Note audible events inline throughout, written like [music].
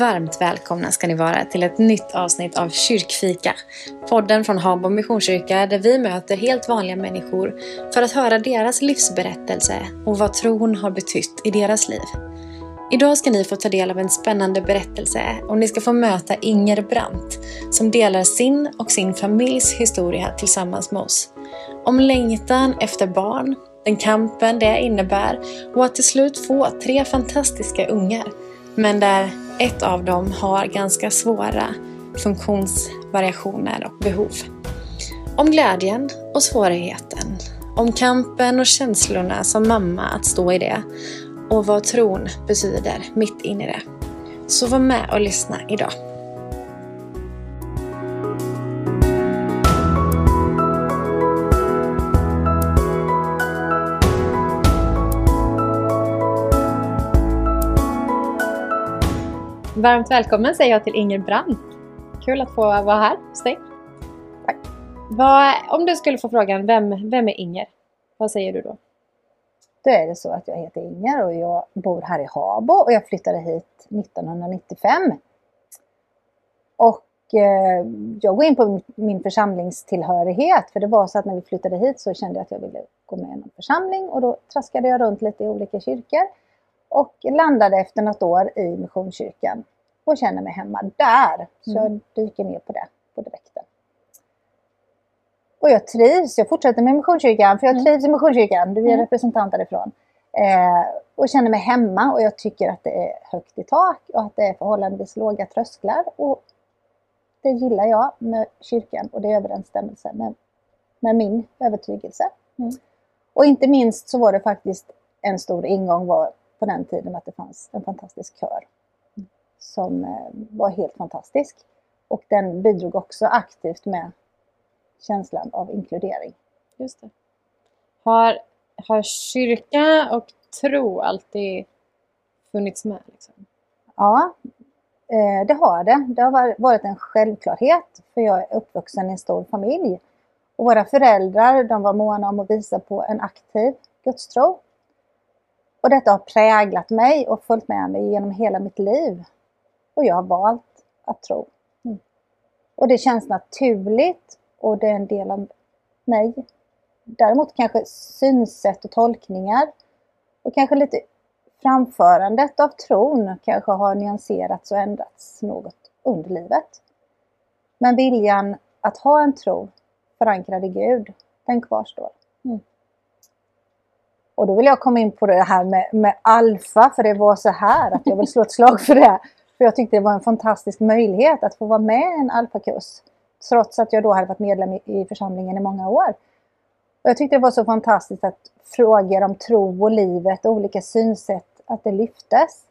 varmt välkomna ska ni vara till ett nytt avsnitt av Kyrkfika. Podden från Habo Missionskyrka där vi möter helt vanliga människor för att höra deras livsberättelse och vad tron har betytt i deras liv. Idag ska ni få ta del av en spännande berättelse och ni ska få möta Inger Brandt som delar sin och sin familjs historia tillsammans med oss. Om längtan efter barn, den kampen det innebär och att till slut få tre fantastiska ungar. Men där ett av dem har ganska svåra funktionsvariationer och behov. Om glädjen och svårigheten. Om kampen och känslorna som mamma att stå i det. Och vad tron betyder mitt in i det. Så var med och lyssna idag. Varmt välkommen säger jag till Inger Brandt. Kul att få vara här hos dig. Tack. Vad, om du skulle få frågan, vem, vem är Inger? Vad säger du då? Då är det så att jag heter Inger och jag bor här i Habo och jag flyttade hit 1995. Och eh, jag går in på min församlingstillhörighet för det var så att när vi flyttade hit så kände jag att jag ville gå med i någon församling och då traskade jag runt lite i olika kyrkor och landade efter något år i Missionskyrkan och känner mig hemma där. Så mm. jag dyker ner på det på direkten. Och jag trivs, jag fortsätter med Missionskyrkan för jag mm. trivs i Missionskyrkan, du är mm. representant därifrån. Eh, och känner mig hemma och jag tycker att det är högt i tak och att det är förhållandevis låga trösklar. Och det gillar jag med kyrkan och det är överensstämmelse med, med min övertygelse. Mm. Och inte minst så var det faktiskt en stor ingång var på den tiden att det fanns en fantastisk kör som eh, var helt fantastisk. Och den bidrog också aktivt med känslan av inkludering. Just det. Har, har kyrka och tro alltid funnits med? Liksom? Ja, eh, det har det. Det har varit en självklarhet för jag är uppvuxen i en stor familj. Och våra föräldrar de var måna om att visa på en aktiv gudstro. Och detta har präglat mig och följt med mig genom hela mitt liv. Och jag har valt att tro. Mm. Och det känns naturligt och det är en del av mig. Däremot kanske synsätt och tolkningar och kanske lite framförandet av tron kanske har nyanserats och ändrats något under livet. Men viljan att ha en tro förankrad i Gud, den kvarstår. Mm. Och då vill jag komma in på det här med, med alfa, för det var så här att jag vill slå ett slag för det. För jag tyckte det var en fantastisk möjlighet att få vara med i en alfakurs. Trots att jag då hade varit medlem i, församlingen i många år. Och jag tyckte det var så fantastiskt att frågor om tro och livet och olika synsätt, att det lyftes.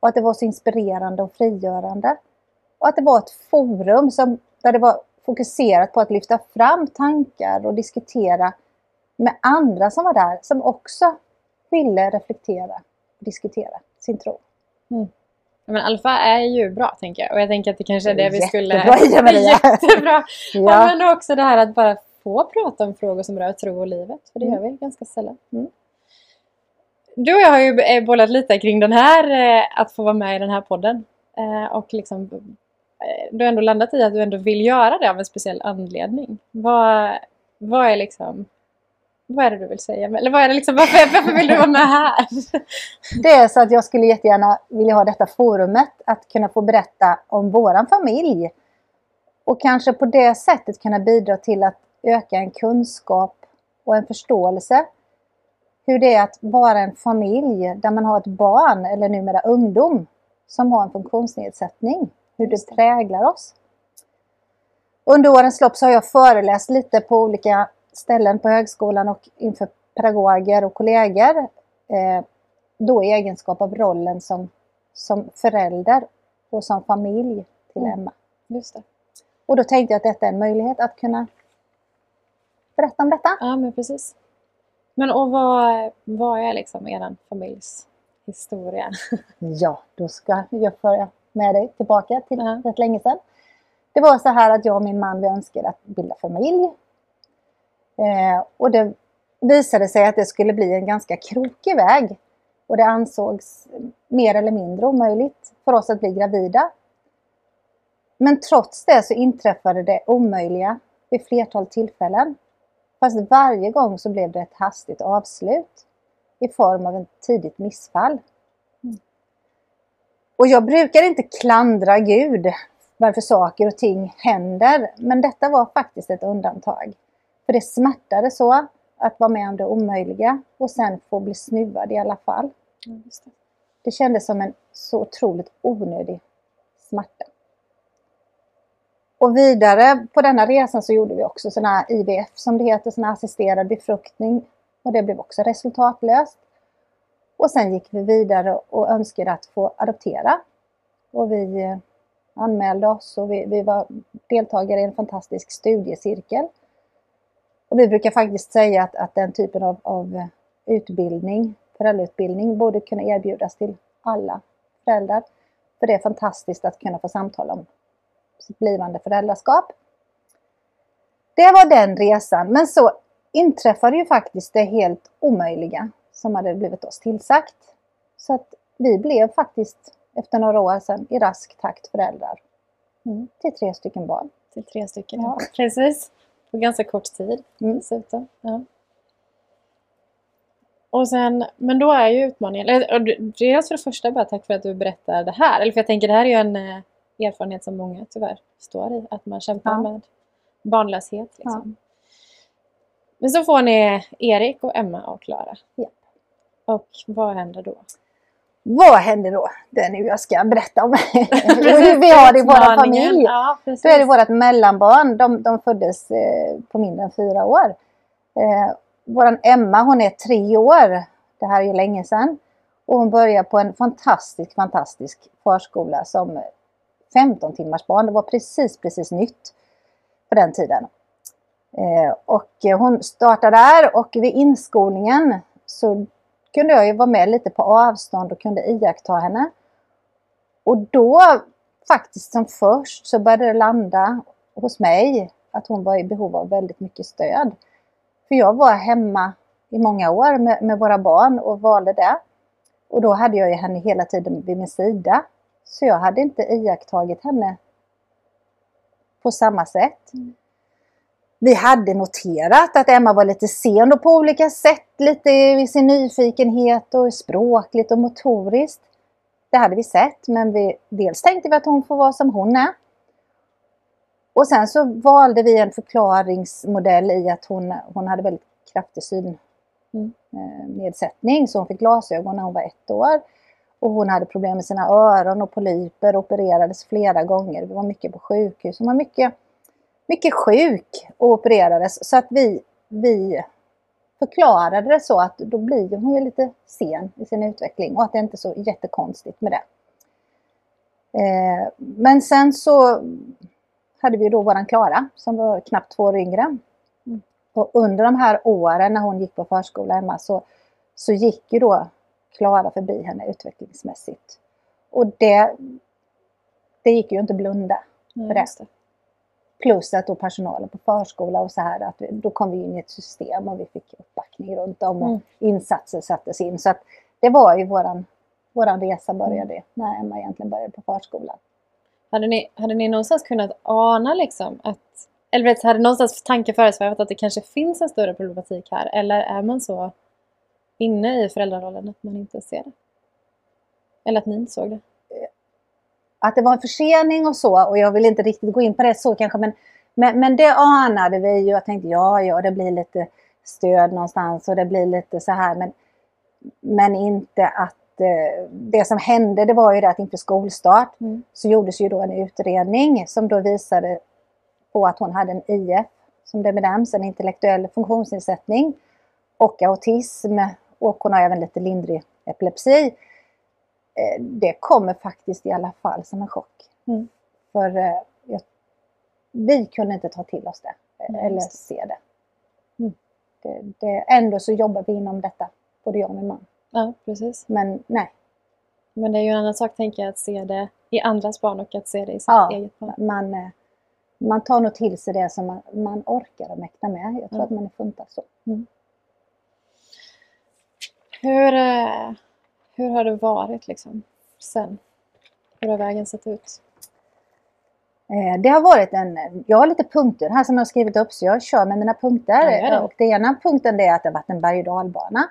Och att det var så inspirerande och frigörande. Och att det var ett forum som, där det var fokuserat på att lyfta fram tankar och diskutera med andra som var där som också ville reflektera och diskutera sin tro. Mm. Men alfa är ju bra tänker jag och jag tänker att det kanske är det vi skulle... [laughs] Jättebra Maria! [laughs] Jättebra! ja. Men också det här att bara få prata om frågor som rör tro och livet. För det mm. gör vi ganska sällan. Mm. Du och jag har ju eh, bollat lite kring den här, eh, att få vara med i den här podden. Eh, och liksom, du har ändå landat i att du ändå vill göra det av en speciell anledning. Vad, vad är liksom vad är det du vill säga? Eller vad är det liksom, varför, varför vill du vara med här? Det är så att jag skulle jättegärna vilja ha detta forumet att kunna få berätta om våran familj. Och kanske på det sättet kunna bidra till att öka en kunskap och en förståelse. Hur det är att vara en familj där man har ett barn, eller numera ungdom, som har en funktionsnedsättning. Hur det präglar oss. Under årens lopp så har jag föreläst lite på olika ställen på högskolan och inför pedagoger och kollegor. Eh, då i egenskap av rollen som, som förälder och som familj till mm. Emma. Just det. Och då tänkte jag att detta är en möjlighet att kunna berätta om detta. Ja, men precis. Men och vad, vad är liksom er familjs historia? [laughs] ja, då ska jag föra med dig tillbaka till -huh. rätt länge sedan. Det var så här att jag och min man vi önskade att bilda familj. Eh, och det visade sig att det skulle bli en ganska krokig väg. Och det ansågs mer eller mindre omöjligt för oss att bli gravida. Men trots det så inträffade det omöjliga vid flertal tillfällen. Fast varje gång så blev det ett hastigt avslut i form av ett tidigt missfall. Och jag brukar inte klandra Gud varför saker och ting händer, men detta var faktiskt ett undantag. För det smärtade så att vara med om det omöjliga och sen få bli snuvad i alla fall. Just det. Det kändes som en så otroligt onödig smärta. Och vidare på denna resan så gjorde vi också sån här IVF som det heter, sån här assisterad befruktning. Och det blev också resultatlöst. Och sen gick vi vidare och önskade att få adoptera. Och vi eh, anmälde oss och vi, vi var deltagare i en fantastisk studiecirkel. Och vi brukar faktiskt säga att, att den typen av, av utbildning, föräldrautbildning, borde kunna erbjudas till alla föräldrar. För det är fantastiskt att kunna få samtala om sitt blivande föräldraskap. Det var den resan, men så inträffade ju faktiskt det helt omöjliga som hade blivit oss tillsagt. Så att vi blev faktiskt efter några år sedan i rask takt föräldrar Mm. till tre stycken barn. Till tre stycken, ja. Precis. På ganska kort tid Mm. dessutom. Ja. Och sen, men då är ju utmaningen, dels för det första bara tack för att du berättar det här. Eller för jag tänker det här är ju en eh, erfarenhet som många tyvärr står i. Att man kämpar Ja. med barnlöshet. Liksom. Men så får ni Erik och Emma och Klara. Ja. Och vad händer då? Vad händer då? Det är nu jag ska berätta om [laughs] hur vi har det i vår familj. Ja, precis. Då är det vårt mellanbarn. De, de föddes eh, på mindre än fyra år. Eh, våran Emma, hon är tre år. Det här är ju länge sedan. Och hon börjar på en fantastisk, fantastisk förskola som 15 timmars barn. Det var precis, precis nytt på den tiden. Eh, och hon startade där och vid inskolningen så kunde jag ju vara med lite på avstånd och kunde iaktta henne. Och då faktiskt som först så började det landa hos mig att hon var i behov av väldigt mycket stöd. För jag var hemma i många år med, med våra barn och valde det. Och då hade jag ju henne hela tiden vid min sida. Så jag hade inte iakttagit henne på samma sätt. Mm. Vi hade noterat att Emma var lite sen då på olika sätt, lite i sin nyfikenhet och språkligt och motoriskt. Det hade vi sett, men vi, dels tänkte vi att hon får vara som hon är. Och sen så valde vi en förklaringsmodell i att hon, hon hade väldigt kraftig synnedsättning, så hon fick glasögon när hon var ett år. Och hon hade problem med sina öron och polyper, opererades flera gånger. Vi var mycket på sjukhus. Hon var mycket, mycket sjuk och opererades. Så att vi, vi förklarade det så att då blir hon ju lite sen i sin utveckling och att det inte är så jättekonstigt med det. Eh, men sen så hade vi då våran Klara som var knappt två år yngre. Och under de här åren när hon gick på förskola hemma så, så gick ju då Klara förbi henne utvecklingsmässigt. Och det, det gick ju inte att blunda för just det. Plus att då personalen på förskola och så här, att vi, då kom vi in i ett system och vi fick uppbackning runt om och Mm. insatser sattes in. Så att det var ju våran, våran resa började när Emma egentligen började på förskolan. Hade ni, hade ni någonstans kunnat ana liksom att eller vet, hade någonstans tanken föresvävat att det kanske finns en större problematik här? Eller är man så inne i föräldrarollen att man inte ser det? Eller att ni inte såg det? Att det var en försening och så, och jag vill inte riktigt gå in på det så kanske, men, men, men det anade vi ju. Jag tänkte ja, ja, det blir lite stöd någonstans och det blir lite så här, men, men inte att eh, det som hände det var ju det att inför skolstart Mm. så gjordes ju då en utredning som då visade på att hon hade en IF, som det benämns, en intellektuell funktionsnedsättning och autism och hon har även lite lindrig epilepsi. Eh, Det kommer faktiskt i alla fall som en chock. Mm. För eh, jag, vi kunde inte ta till oss det Nej, eller se det. Mm. det, det. Ändå så jobbar vi inom detta, både jag och min man. Ja, precis. Men nej, Men det är ju en annan sak, tänker jag, att se det i andras barn och att se det i sitt Ja. eget barn. man, man tar nog till sig det som man, man orkar och mäktar med. Jag tror att man är funtad så. Hur, eh, Hur har det varit liksom sen? Hur har vägen sett ut? Eh, Det har varit en, jag har lite punkter här som jag har skrivit upp så jag kör med mina punkter. Ja, det. och det ena punkten är att det har varit en berg och dalbana.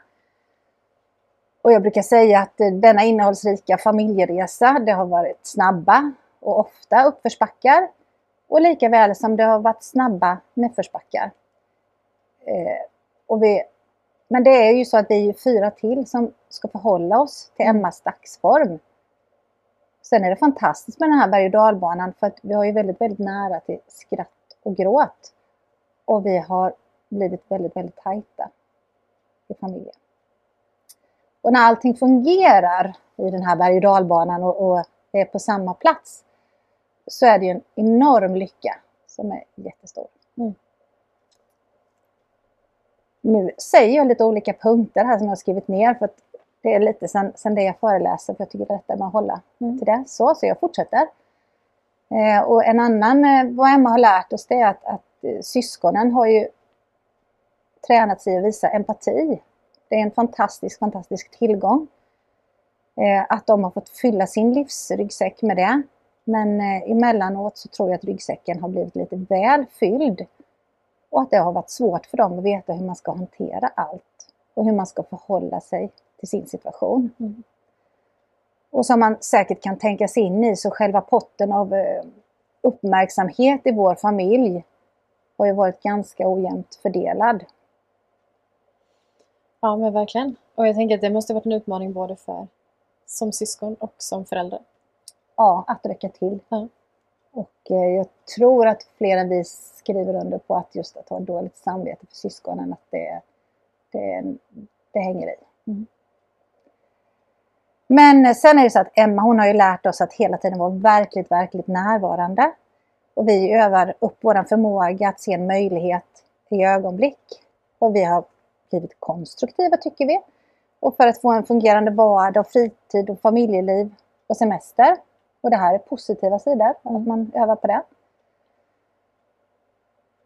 Och jag brukar säga att eh, denna innehållsrika familjeresa det har varit snabba och ofta uppförsbackar. Och lika väl som det har varit snabba nedförsbackar. Eh, och vi, men det är ju så att vi är fyra till som ska förhålla oss till Emmas dagsform. Sen är det fantastiskt med den här berg och dalbanan för att vi har ju väldigt, väldigt nära till skratt och gråt. Och vi har blivit väldigt, väldigt tajta i familjen. Och när allting fungerar i den här berg och dalbanan och, och är på samma plats så är det ju en enorm lycka som är jättestor. Mm. Nu säger jag lite olika punkter här som jag har skrivit ner för att det är lite sen, sen det jag föreläser för jag tycker det är lättare att hålla Mm. till det. Så, så jag fortsätter. Eh, och en annan, eh, vad Emma har lärt oss det är att, att eh, syskonen har ju tränat sig att visa empati. Det är en fantastisk, fantastisk tillgång. Eh, att de har fått fylla sin livsryggsäck med det. Men eh, emellanåt så tror jag att ryggsäcken har blivit lite väl fylld. Och att det har varit svårt för dem att veta hur man ska hantera allt. Och hur man ska förhålla sig till sin situation. Mm. Och som man säkert kan tänka sig in i så själva potten av eh, uppmärksamhet i vår familj har ju varit ganska ojämnt fördelad. Ja, men verkligen. Och jag tänker att det måste varit en utmaning både för som syskon och som förälder. Ja, att räcka till. Ja. Och eh, jag tror att fler än vi skriver under på att just att ha dåligt samvete för syskonen, att det, det, det hänger i. Mm. Men sen är det så att Emma hon har ju lärt oss att hela tiden vara verkligt, verkligt närvarande. Och vi övar upp vår förmåga att se en möjlighet i ögonblick. Och vi har blivit konstruktiva tycker vi. Och för att få en fungerande vardag, fritid och familjeliv och semester. Och det här är positiva sidor, att man övar på det.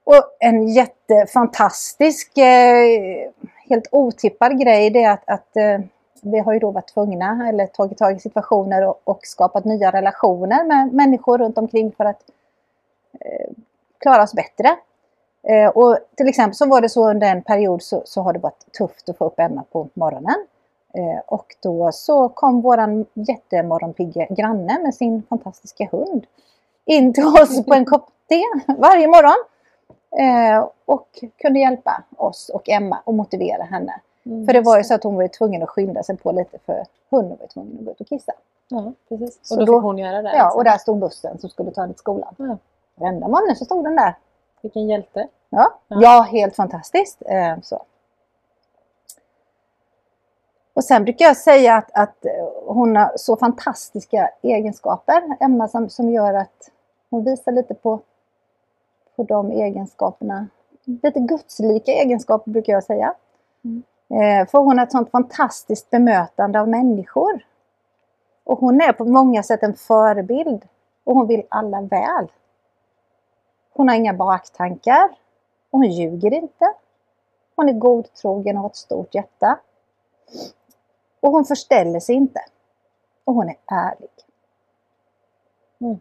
Och en jättefantastisk, eh, helt otippad grej det är att, att eh, vi har ju då varit tvungna eller tagit tag i situationer och, och skapat nya relationer med människor runt omkring för att eh, klara oss bättre. Och till exempel så var det så under en period så, så har det varit tufft att få upp Emma på morgonen. Eh, och då så kom våran jättemorgonpigga granne med sin fantastiska hund in till oss på en kopp [laughs] te varje morgon. Eh, och kunde hjälpa oss och Emma och motivera henne. Mm. För det var ju så att hon var tvungen att skynda sig på lite för hunden var tvungen att gå ut och kissa. Ja, precis. Så Och då, då- fick hon göra det. Ja, liksom. och där stod bussen som skulle ta henne till skolan. Ja. Varenda morgon så stod den där. Vilken hjälte. Ja, Ja. ja helt fantastiskt. Eh, så. Och sen brukar jag säga att, att hon har så fantastiska egenskaper, Emma, som, som gör att hon visar lite på, på de egenskaperna. Lite gudslika egenskaper brukar jag säga. Mm. Eh, för hon har ett sånt fantastiskt bemötande av människor. Och hon är på många sätt en förebild. Och hon vill alla väl. Hon har inga baktankar. Och hon ljuger inte. Hon är godtrogen och har ett stort hjärta. Och hon förställer sig inte. Och hon är ärlig. Mm.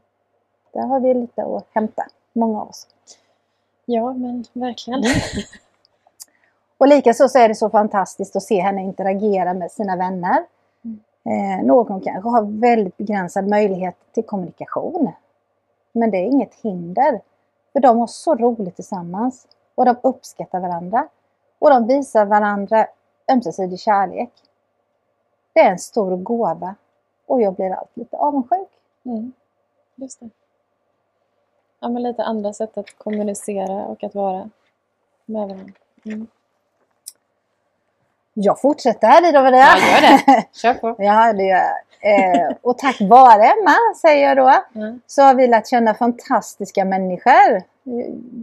Där har vi lite att hämta, många av oss. Ja, men verkligen. Mm. [laughs] Och likaså så är det så fantastiskt att se henne interagera med sina vänner. Eh, någon kanske har väldigt begränsad möjlighet till kommunikation. Men det är inget hinder. För de har så roligt tillsammans. Och de uppskattar varandra. Och de visar varandra ömsesidig kärlek. Det är en stor gåva. Och jag blir alltid lite avundsjuk. Mm. Just det. Ja, men lite andra sätt att kommunicera och att vara med varandra. Mm. Jag fortsätter, Ida, vad det Ja, gör det. [laughs] Kör på. Ja, det gör jag. Eh, och tack vare Emma, säger jag då, Ja. så har vi lärt känna fantastiska människor.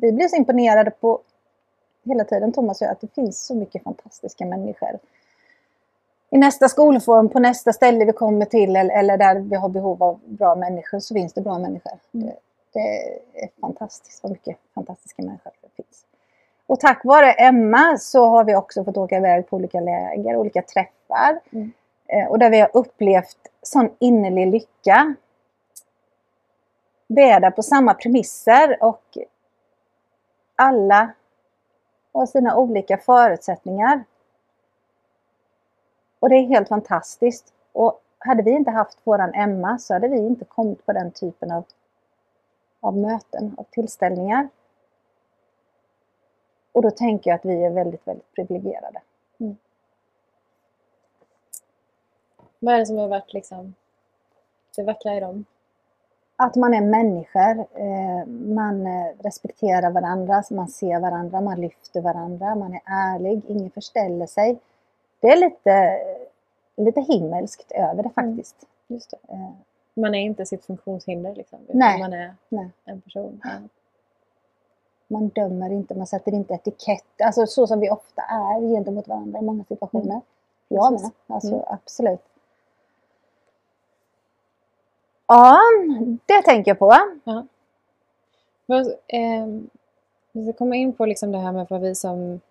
Vi blir så imponerade på hela tiden, Thomas och jag, att det finns så mycket fantastiska människor. I nästa skolform, på nästa ställe vi kommer till eller, eller där vi har behov av bra människor så finns det bra människor. Mm. Det, det är fantastiskt vad mycket fantastiska människor det finns. Och tack vare Emma så har vi också fått åka iväg på olika läger, olika träffar. Mm. Eh, och där vi har upplevt sån innerlig lycka. Vi är där på samma premisser och alla har sina olika förutsättningar. Och det är helt fantastiskt. Och hade vi inte haft våran Emma så hade vi inte kommit på den typen av, av möten, och tillställningar. Och då tänker jag att vi är väldigt, väldigt privilegierade. Mm. Vad är det som har varit liksom det vackra i dem? Att man är människor, eh, man eh, respekterar varandra, man ser varandra, man lyfter varandra, man är ärlig, ingen förställer sig. Det är lite, lite himmelskt över det mm. faktiskt. Mm, just det. Eh. Man är inte sitt funktionshinder liksom, nej, man är nej. en person. Ja. Man dömer inte, man sätter inte etikett, alltså så som vi ofta är gentemot varandra i många situationer. Mm. Jag med, alltså mm. absolut. Ja, det tänker jag på. Ja. Vad, eh, vi ska komma in på liksom det här med vad vi som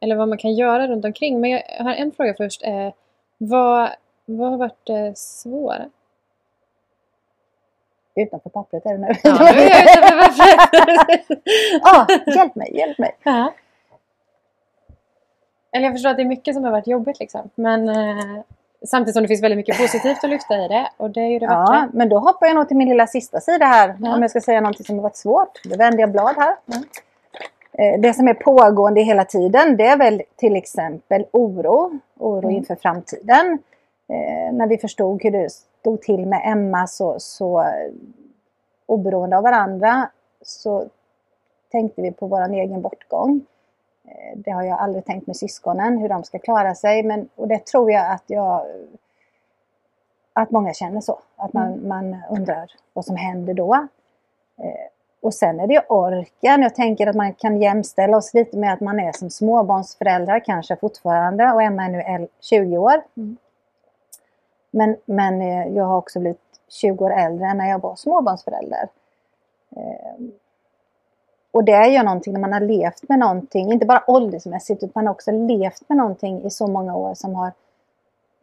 eller vad man kan göra runt omkring. Men jag har en fråga först. Eh, vad, vad har varit det svåra? Utanför pappret är det nu. Ja, nu är jag utanför pappret. [laughs] ah, hjälp mig, hjälp mig. Ja. Eller jag förstår att det är mycket som har varit jobbigt liksom. Men eh, Samtidigt som det finns väldigt mycket positivt att lyfta i det. Och det är ju det ja, men då hoppar jag nog till min lilla sista sida här. Ja. Om jag ska säga något som har varit svårt. Då vänder jag blad här. Ja. Eh, det som är pågående hela tiden det är väl till exempel oro. Oro mm. inför framtiden. Eh, när vi förstod hur det stod till med Emma så, så oberoende av varandra så tänkte vi på vår egen bortgång. Eh, det har jag aldrig tänkt med syskonen, hur de ska klara sig. Men, och det tror jag att jag att många känner så. Att man, mm. man undrar vad som händer då. Eh, och sen är det orken. Jag tänker att man kan jämställa oss lite med att man är som småbarnsföräldrar kanske fortfarande. Och Emma är nu 20 år. Mm. Men, men eh, jag har också blivit 20 år äldre än när jag var småbarnsförälder. Och det är ju någonting när man har levt med någonting, inte bara åldersmässigt utan också levt med någonting i så många år som har,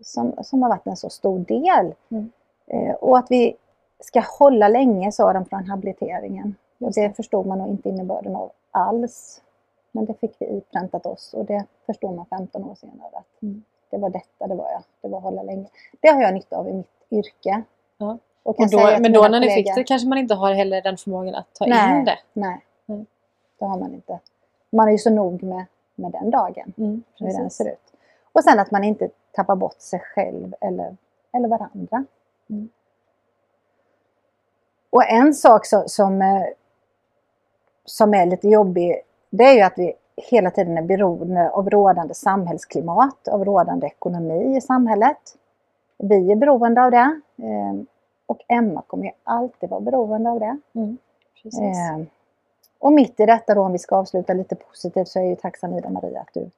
som, som har varit en så stor del. Mm. Eh, och att vi ska hålla länge sa de från habiliteringen. Och det förstod man nog inte innebörden av alls. Men det fick vi ipräntat oss och det förstod man 15 år senare. Att mm. Det var detta det var jag, det var hålla länge. Det har jag nytta av i mitt yrke. Ja. Och och då, men då när ni fick det kanske man inte har heller den förmågan att ta nej, in det? Nej, Mm. Det har man inte. Man är ju så nog med, med den dagen, mm, hur den ser ut. Och sen att man inte tappar bort sig själv eller, eller varandra. Mm. Och en sak så, som, eh, som är lite jobbig, det är ju att vi hela tiden är beroende av rådande samhällsklimat, av rådande ekonomi i samhället. Vi är beroende av det. Eh, och Emma kommer ju alltid vara beroende av det. Mm, eh, och mitt i detta då, om vi ska avsluta lite positivt, så är jag ju tacksam Ida-Maria att du,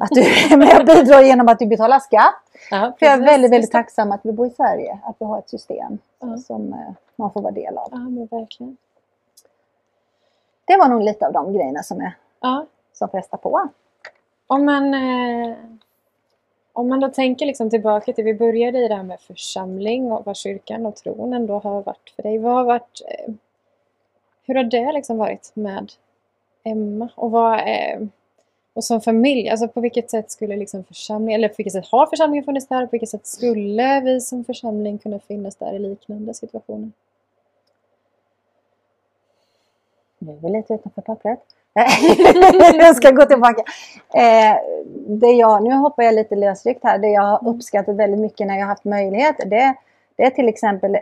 att du [laughs] är med och bidrar genom att du betalar skatt. Ja, För jag är väldigt, väldigt tacksam att vi bor i Sverige, att vi har ett system ja. som eh, man får vara del av. Ja, men verkligen. Det var nog lite av de grejerna som, är, ja. som frestar på. Om man, eh, om man då tänker liksom tillbaka till, vi började i det här med församling och vad kyrkan och tron ändå har varit för dig. Vad har varit eh, hur har det liksom varit med Emma? Och vad är, och som familj, alltså på vilket sätt skulle liksom församlingen, eller på vilket sätt har församlingen funnits där? På vilket sätt skulle vi som församling kunna finnas där i liknande situationer? Nu är vi lite utanför pappret. [laughs] jag ska gå tillbaka. Eh, det jag, nu hoppar jag lite lösryckt här. Det jag har uppskattat väldigt mycket när jag har haft möjlighet, det, det är till exempel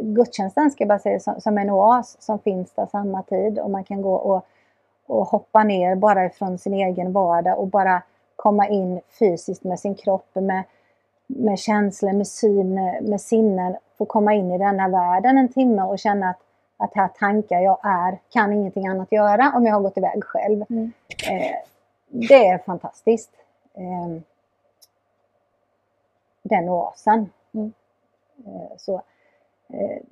gudstjänsten ska jag bara säga som, som en oas som finns där samma tid och man kan gå och, och hoppa ner bara ifrån sin egen vardag och bara komma in fysiskt med sin kropp, med, med känslor, med syn, med sinnen. Få komma in i denna världen en timme och känna att, att här tankar jag är, kan ingenting annat göra om jag har gått iväg själv. Mm. Eh, det är fantastiskt. Eh, den oasen. Mm. Eh, så Eh,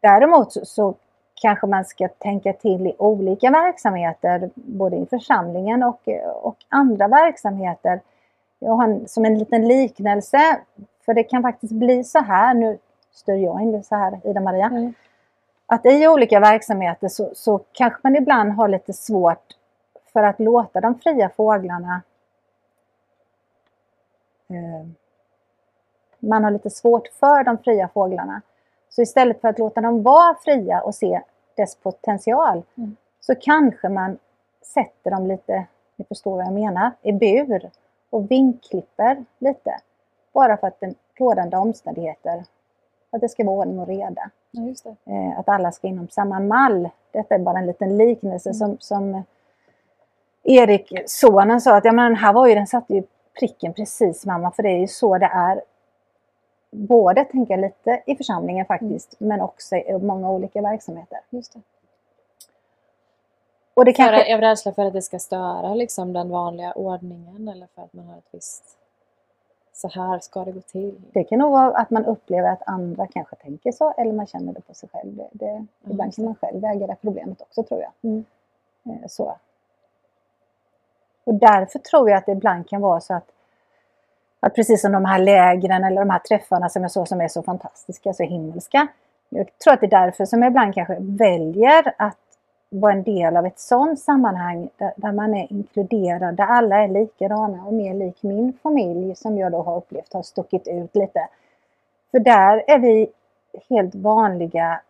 däremot så kanske man ska tänka till i olika verksamheter, både i församlingen och, och andra verksamheter. Jag har en, som en liten liknelse, för det kan faktiskt bli så här, nu styr jag in det så här, Ida-Maria, mm. att i olika verksamheter så, så kanske man ibland har lite svårt för att låta de fria fåglarna eh, man har lite svårt för de fria fåglarna. Så istället för att låta dem vara fria och se dess potential mm. så kanske man sätter dem lite, ni förstår vad jag menar, i bur och vinklipper lite. Bara för att den rådande omständigheter, att det ska vara ordning och reda. Ja, eh, att alla ska inom samma mall. Detta är bara en liten liknelse mm. som, som Erik, sonen, sa att ja, men den här var ju, den satte ju pricken precis mamma, för det är ju så det är både tänka lite i församlingen faktiskt, mm. men också i många olika verksamheter. Just det. Och det kanske... För, är rädsla för att det ska störa liksom, den vanliga ordningen eller för att man har ett visst så här ska det gå till. Det kan nog vara att man upplever att andra kanske tänker så eller man känner det på sig själv. Det, det, mm. Ibland kan man själv väga det problemet också tror jag. Mm. Eh, så. Och därför tror jag att det ibland kan vara så att att precis som de här lägren eller de här träffarna som jag såg som är så fantastiska, så himmelska. Jag tror att det är därför som jag ibland kanske väljer att vara en del av ett sådant sammanhang där, där, man är inkluderad, där alla är likadana och mer lik min familj som jag då har upplevt har stuckit ut lite. För där är vi helt vanliga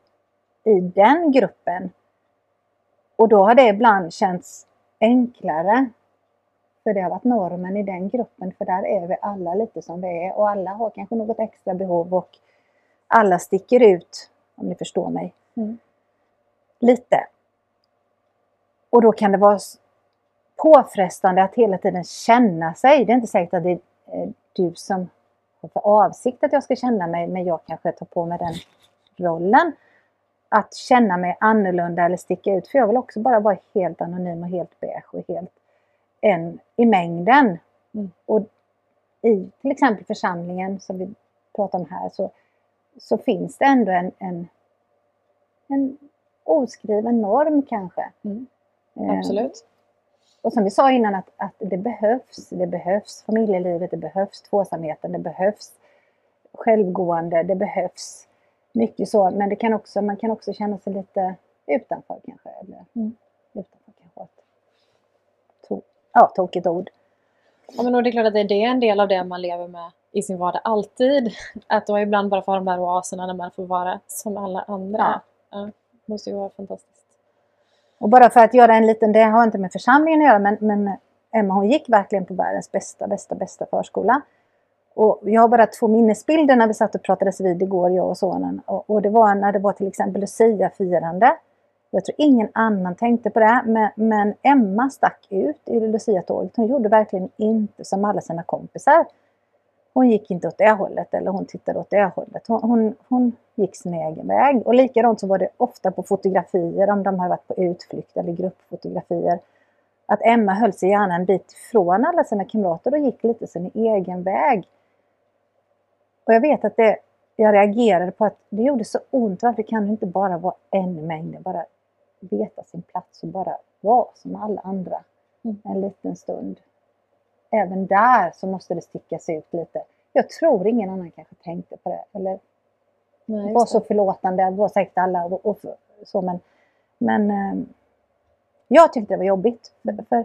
i den gruppen. Och då har det ibland känts enklare för det har varit normen i den gruppen, för där är vi alla lite som vi är och alla har kanske något extra behov och alla sticker ut, om ni förstår mig, mm. lite. Och då kan det vara påfrestande att hela tiden känna sig. Det är inte säkert att det är du som har för avsikt att jag ska känna mig, men jag kanske tar på mig den rollen. Att känna mig annorlunda eller sticka ut, för jag vill också bara vara helt anonym och helt beige och helt en i mängden. Mm. Och i till exempel församlingen som vi pratar om här så, så finns det ändå en, en, en oskriven norm kanske. Mm. Eh, Absolut. Och som vi sa innan att, att det behövs. Det behövs familjelivet, det behövs tvåsamheten, det behövs självgående, det behövs mycket så. Men det kan också, man kan också känna sig lite utanför kanske. Eller, mm. utanför kanske ja, tokigt ord. Ja, men det är klart att det är en del av det man lever med i sin vardag alltid. Att då ibland bara få ha de där oaserna när man får vara som alla andra. Ja. Ja, det måste ju vara fantastiskt. Och bara för att göra en liten, det har inte med församlingen att göra, men, men Emma hon gick verkligen på världens bästa, bästa, bästa förskola. Och jag har bara två minnesbilder när vi satt och pratades vid igår, jag och sonen. Och, och det var när det var till exempel Lucia-firande. Jag tror ingen annan tänkte på det, men, men Emma stack ut i Lucia-tåget. Hon gjorde verkligen inte som alla sina kompisar. Hon gick inte åt det hållet eller hon tittade åt det hållet. Hon, hon, hon gick sin egen väg. Och likadant så var det ofta på fotografier, om de har varit på utflykt eller gruppfotografier. Att Emma höll sig gärna en bit ifrån alla sina kamrater och gick lite sin egen väg. Och jag vet att det, jag reagerade på att det gjorde så ont. Varför kan det inte bara vara en mängd? Bara veta sin plats och bara vara som alla andra mm. en liten stund. Även där så måste det stickas ut lite. Jag tror ingen annan kanske tänkte på det eller Nej, var så förlåtande, det var säkert alla och, och så men, men eh, jag tyckte det var jobbigt. För, för,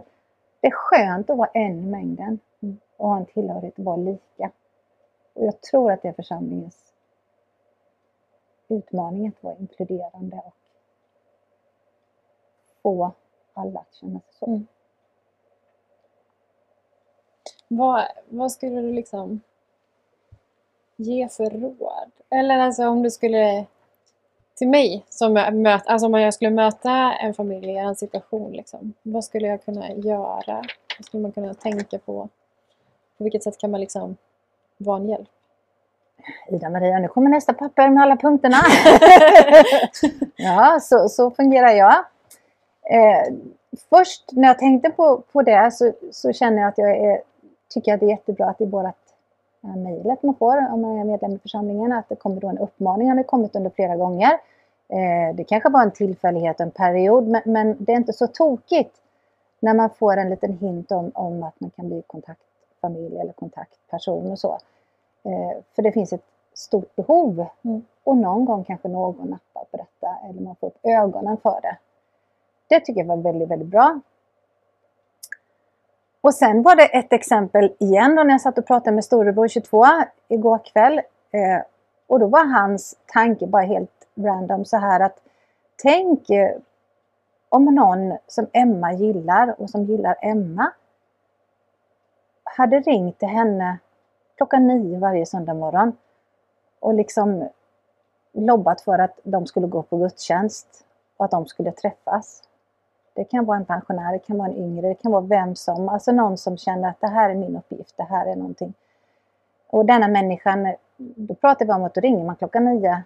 det är skönt att vara en i mängden mm. och ha en tillhörighet och vara lika. Och jag tror att det är församlingens utmaning att vara inkluderande och få alla att känna sig så. Mm. Vad, vad skulle du liksom ge för råd? Eller alltså om du skulle till mig, som möt, alltså om jag skulle möta en familj i en situation, liksom, vad skulle jag kunna göra? Vad skulle man kunna tänka på? På vilket sätt kan man liksom vara en hjälp? Ida-Maria, nu kommer nästa papper med alla punkterna. [laughs] ja, så, så fungerar jag. Eh, först när jag tänkte på, på det så, så känner jag att jag är, tycker att det är jättebra att i vårt mejlet man får om man är medlem i församlingen att det kommer då en uppmaning, har det kommit under flera gånger. Eh, det kanske var en tillfällighet, en period, men, men, det är inte så tokigt när man får en liten hint om, om att man kan bli kontaktfamilj eller kontaktperson och så. Eh, för det finns ett stort behov mm. och någon gång kanske någon nappar på detta eller man får upp ögonen för det. Det tycker jag var väldigt, väldigt bra. Och sen var det ett exempel igen då när jag satt och pratade med storebror 22 igår kväll. Eh, och då var hans tanke bara helt random så här att tänk eh, om någon som Emma gillar och som gillar Emma hade ringt till henne klockan nio varje söndag morgon och liksom lobbat för att de skulle gå på gudstjänst och att de skulle träffas. Det kan vara en pensionär, det kan vara en yngre, det kan vara vem som, alltså någon som känner att det här är min uppgift, det här är någonting. Och denna människan, då pratar vi om att då ringer man klockan nio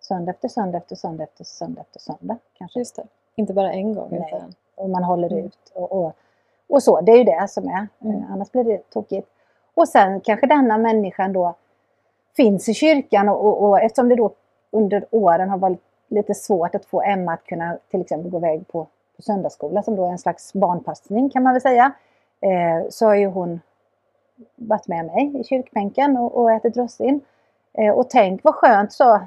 söndag efter söndag efter söndag efter söndag efter söndag. Kanske. Just det. Inte bara en gång. Nej. Utan... Och man håller mm. ut och, och, och, så. Det är ju det som är. Mm. Eh, annars blir det tokigt. Och sen kanske denna människan då finns i kyrkan och, och, och eftersom det då under åren har varit lite svårt att få Emma att kunna till exempel gå iväg på, på söndagsskola som då är en slags barnpassning kan man väl säga. Eh, så har ju hon varit med mig i kyrkbänken och, och ätit russin. Eh, och tänk vad skönt så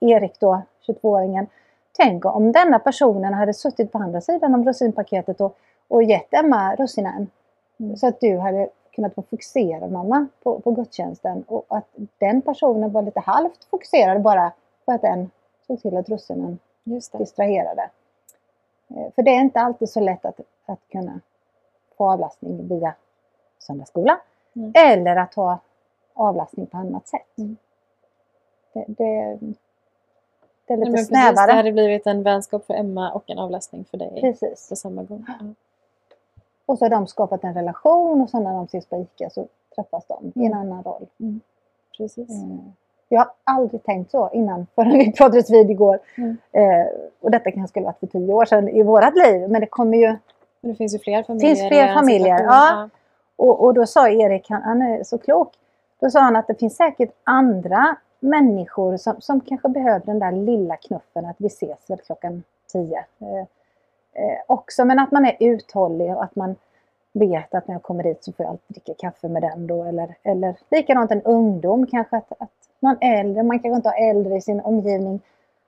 Erik då, 22-åringen. Tänk om denna personen hade suttit på andra sidan om russinpaketet och, och gett Emma russinen. Mm. Så att du hade kunnat vara fokuserad mamma på, på gudstjänsten och att den personen var lite halvt fokuserad bara för att den såg till att russinen distraherade. Eh, för det är inte alltid så lätt att, att kunna få avlastning via söndagsskola mm. eller att ha avlastning på annat sätt. Mm. Det, det, det är lite Nej, snävare. Precis, det hade blivit en vänskap för Emma och en avlastning för dig precis. på samma gång. Ja. Och så har de skapat en relation och sen när de ses på ICA så träffas de mm. i en mm. annan roll. Mm. Precis. Jag har aldrig tänkt så innan [laughs] förrän vi pratades vid igår. Mm. Eh, och detta kanske skulle varit för tio år sedan i vårat liv men det kommer ju... Men det finns ju fler familjer. finns fler familjer, ja. Och, och då sa Erik, han, han är så klok, då sa han att det finns säkert andra människor som, som kanske behöver den där lilla knuffen att vi ses väl klockan tio. Eh, eh, också, men att man är uthållig och att man vet att när jag kommer dit så får jag alltid dricka kaffe med den då. Eller, eller likadant en ungdom kanske, att, att någon äldre, man kanske inte har äldre i sin omgivning,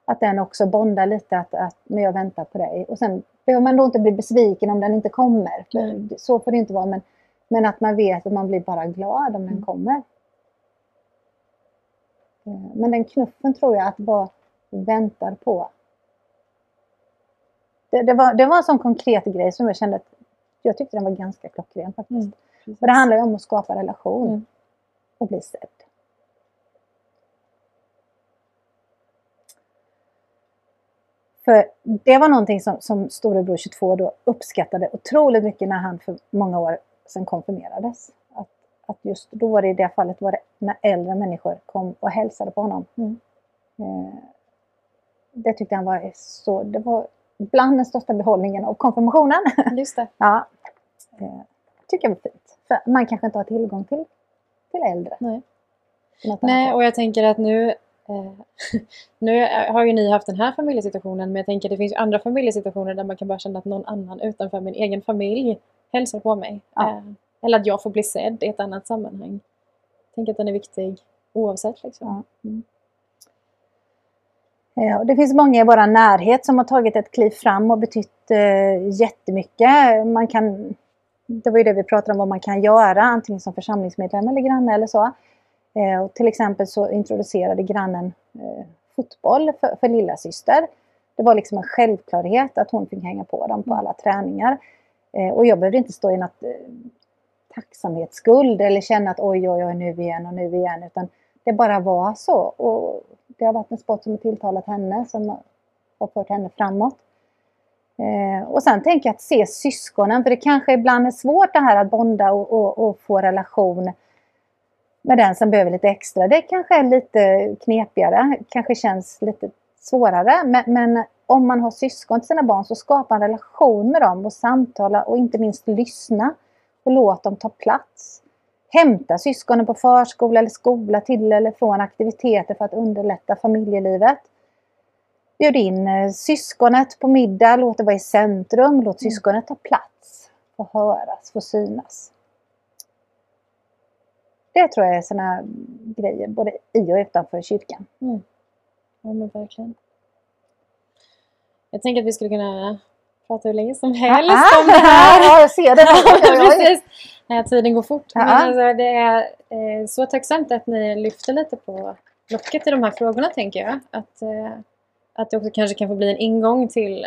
att den också bondar lite att, att men jag väntar på dig. Och sen behöver man då inte bli besviken om den inte kommer. Mm. Så får det inte vara. Men, men att man vet att man blir bara glad om den mm. kommer. Eh, men den knuffen tror jag att bara väntar på. Det, det, var, det var en sån konkret grej som jag kände att jag tyckte den var ganska klockren faktiskt. Mm, För det handlar ju om att skapa relation mm. och bli sedd. För det var någonting som, som storebror 22 då uppskattade otroligt mycket när han för många år sedan konfirmerades att just då var det i det fallet var det när äldre människor kom och hälsade på honom. Mm. Eh, det tyckte han var så, det var bland den största behållningen av konfirmationen. Just det. [laughs] ja, eh, tycker jag var fint. För man kanske inte har tillgång till, till äldre. Nej, Nej och jag tänker att nu eh, [laughs] nu har ju ni haft den här familjesituationen men jag tänker att det finns andra familjesituationer där man kan bara känna att någon annan utanför min egen familj hälsar på mig. Ja. Eh, eller att jag får bli sedd i ett annat sammanhang. Jag tänker att den är viktig oavsett. Liksom. Ja. Mm. Ja, det finns många i vår närhet som har tagit ett kliv fram och betytt eh, jättemycket. Man kan, det var ju det vi pratade om vad man kan göra, antingen som församlingsmedlem eller granne eller så. Eh, och till exempel så introducerade grannen eh, fotboll för, för lilla syster. Det var liksom en självklarhet att hon fick hänga på dem på mm. alla träningar. Eh, och jag behövde inte stå i något eh, tacksamhetsskuld eller känna att oj, oj, oj, nu igen och nu igen. Utan det bara var så. Och det har varit en sport som har tilltalat henne, som har fört henne framåt. Eh, och sen tänker jag att se syskonen, för det kanske ibland är svårt det här att bonda och, och, och, få relation med den som behöver lite extra. Det kanske är lite knepigare, kanske känns lite svårare. Men, men om man har syskon till sina barn så skapa en relation med dem och samtala och inte minst lyssna och låt dem ta plats. Hämta syskonen på förskola eller skola till eller från aktiviteter för att underlätta familjelivet. Bjud in eh, syskonet på middag, låt det vara i centrum, låt Mm. syskonet ta plats, få höras, få synas. Det tror jag är sådana grejer, både i och utanför kyrkan. Ja, men verkligen. Jag tänker att vi skulle kunna prata hur länge som helst Ah, om det här. Ja, jag ser det. [laughs] Precis. Nej, tiden går fort. Men Ja. alltså, det är eh, så tacksamt att ni lyfter lite på locket i de här frågorna, tänker jag. Att, eh, att det också kanske kan få bli en ingång till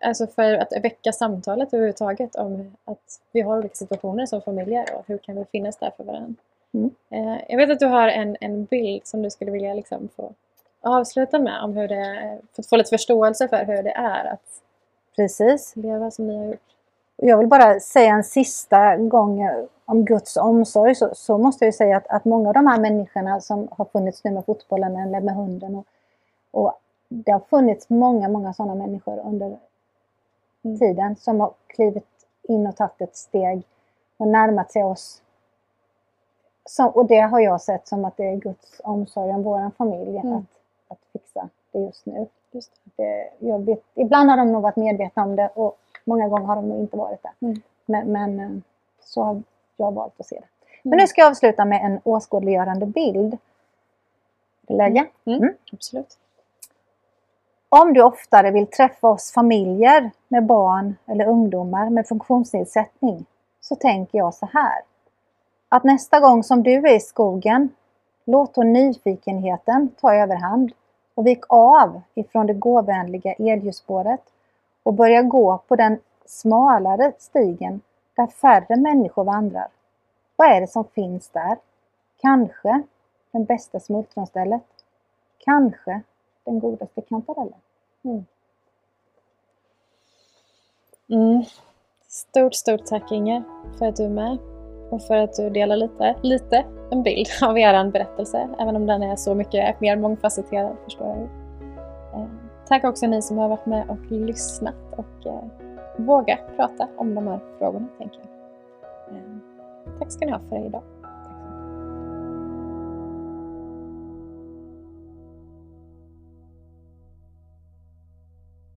Alltså för att väcka samtalet överhuvudtaget om att vi har olika situationer som familjer och hur kan vi finnas där för varandra. Mm. Eh, jag vet att du har en, en bild som du skulle vilja liksom få avsluta med om hur det, för att få lite förståelse för hur det är att Precis. leva som ni har gjort. Jag vill bara säga en sista gång om Guds omsorg så, så måste jag säga att, att många av de här människorna som har funnits nu med fotbollen eller med hunden och, och det har funnits många, många sådana människor under Mm. tiden som har klivit in och tagit ett steg och närmat sig oss. Så, och det har jag sett som att det är Guds omsorg om vår familj Mm. att, att fixa det just nu. Just Det, jag vet, ibland har de nog varit medvetna om det och många gånger har de nog inte varit det. Mm. Men, men eh, så har jag valt att se det. Men Mm. nu ska jag avsluta med en åskådliggörande bild. Det läge? Mm. Mm. Absolut. Om du oftare vill träffa oss familjer med barn eller ungdomar med funktionsnedsättning så tänker jag så här. Att nästa gång som du är i skogen, låt då nyfikenheten ta överhand och vik av ifrån det gåvänliga elljusspåret och börja gå på den smalare stigen där färre människor vandrar. Vad är det som finns där? Kanske den bästa smultronstället. Kanske den godaste kantarellen. Mm. mm. Stort, stort tack Inger för att du är med och för att du delar lite, lite en bild av er berättelse, även om den är så mycket mer mångfacetterad förstår jag ju. Tack också ni som har varit med och lyssnat och eh, vågat prata om de här frågorna tänker jag. Eh, tack ska ni ha för idag.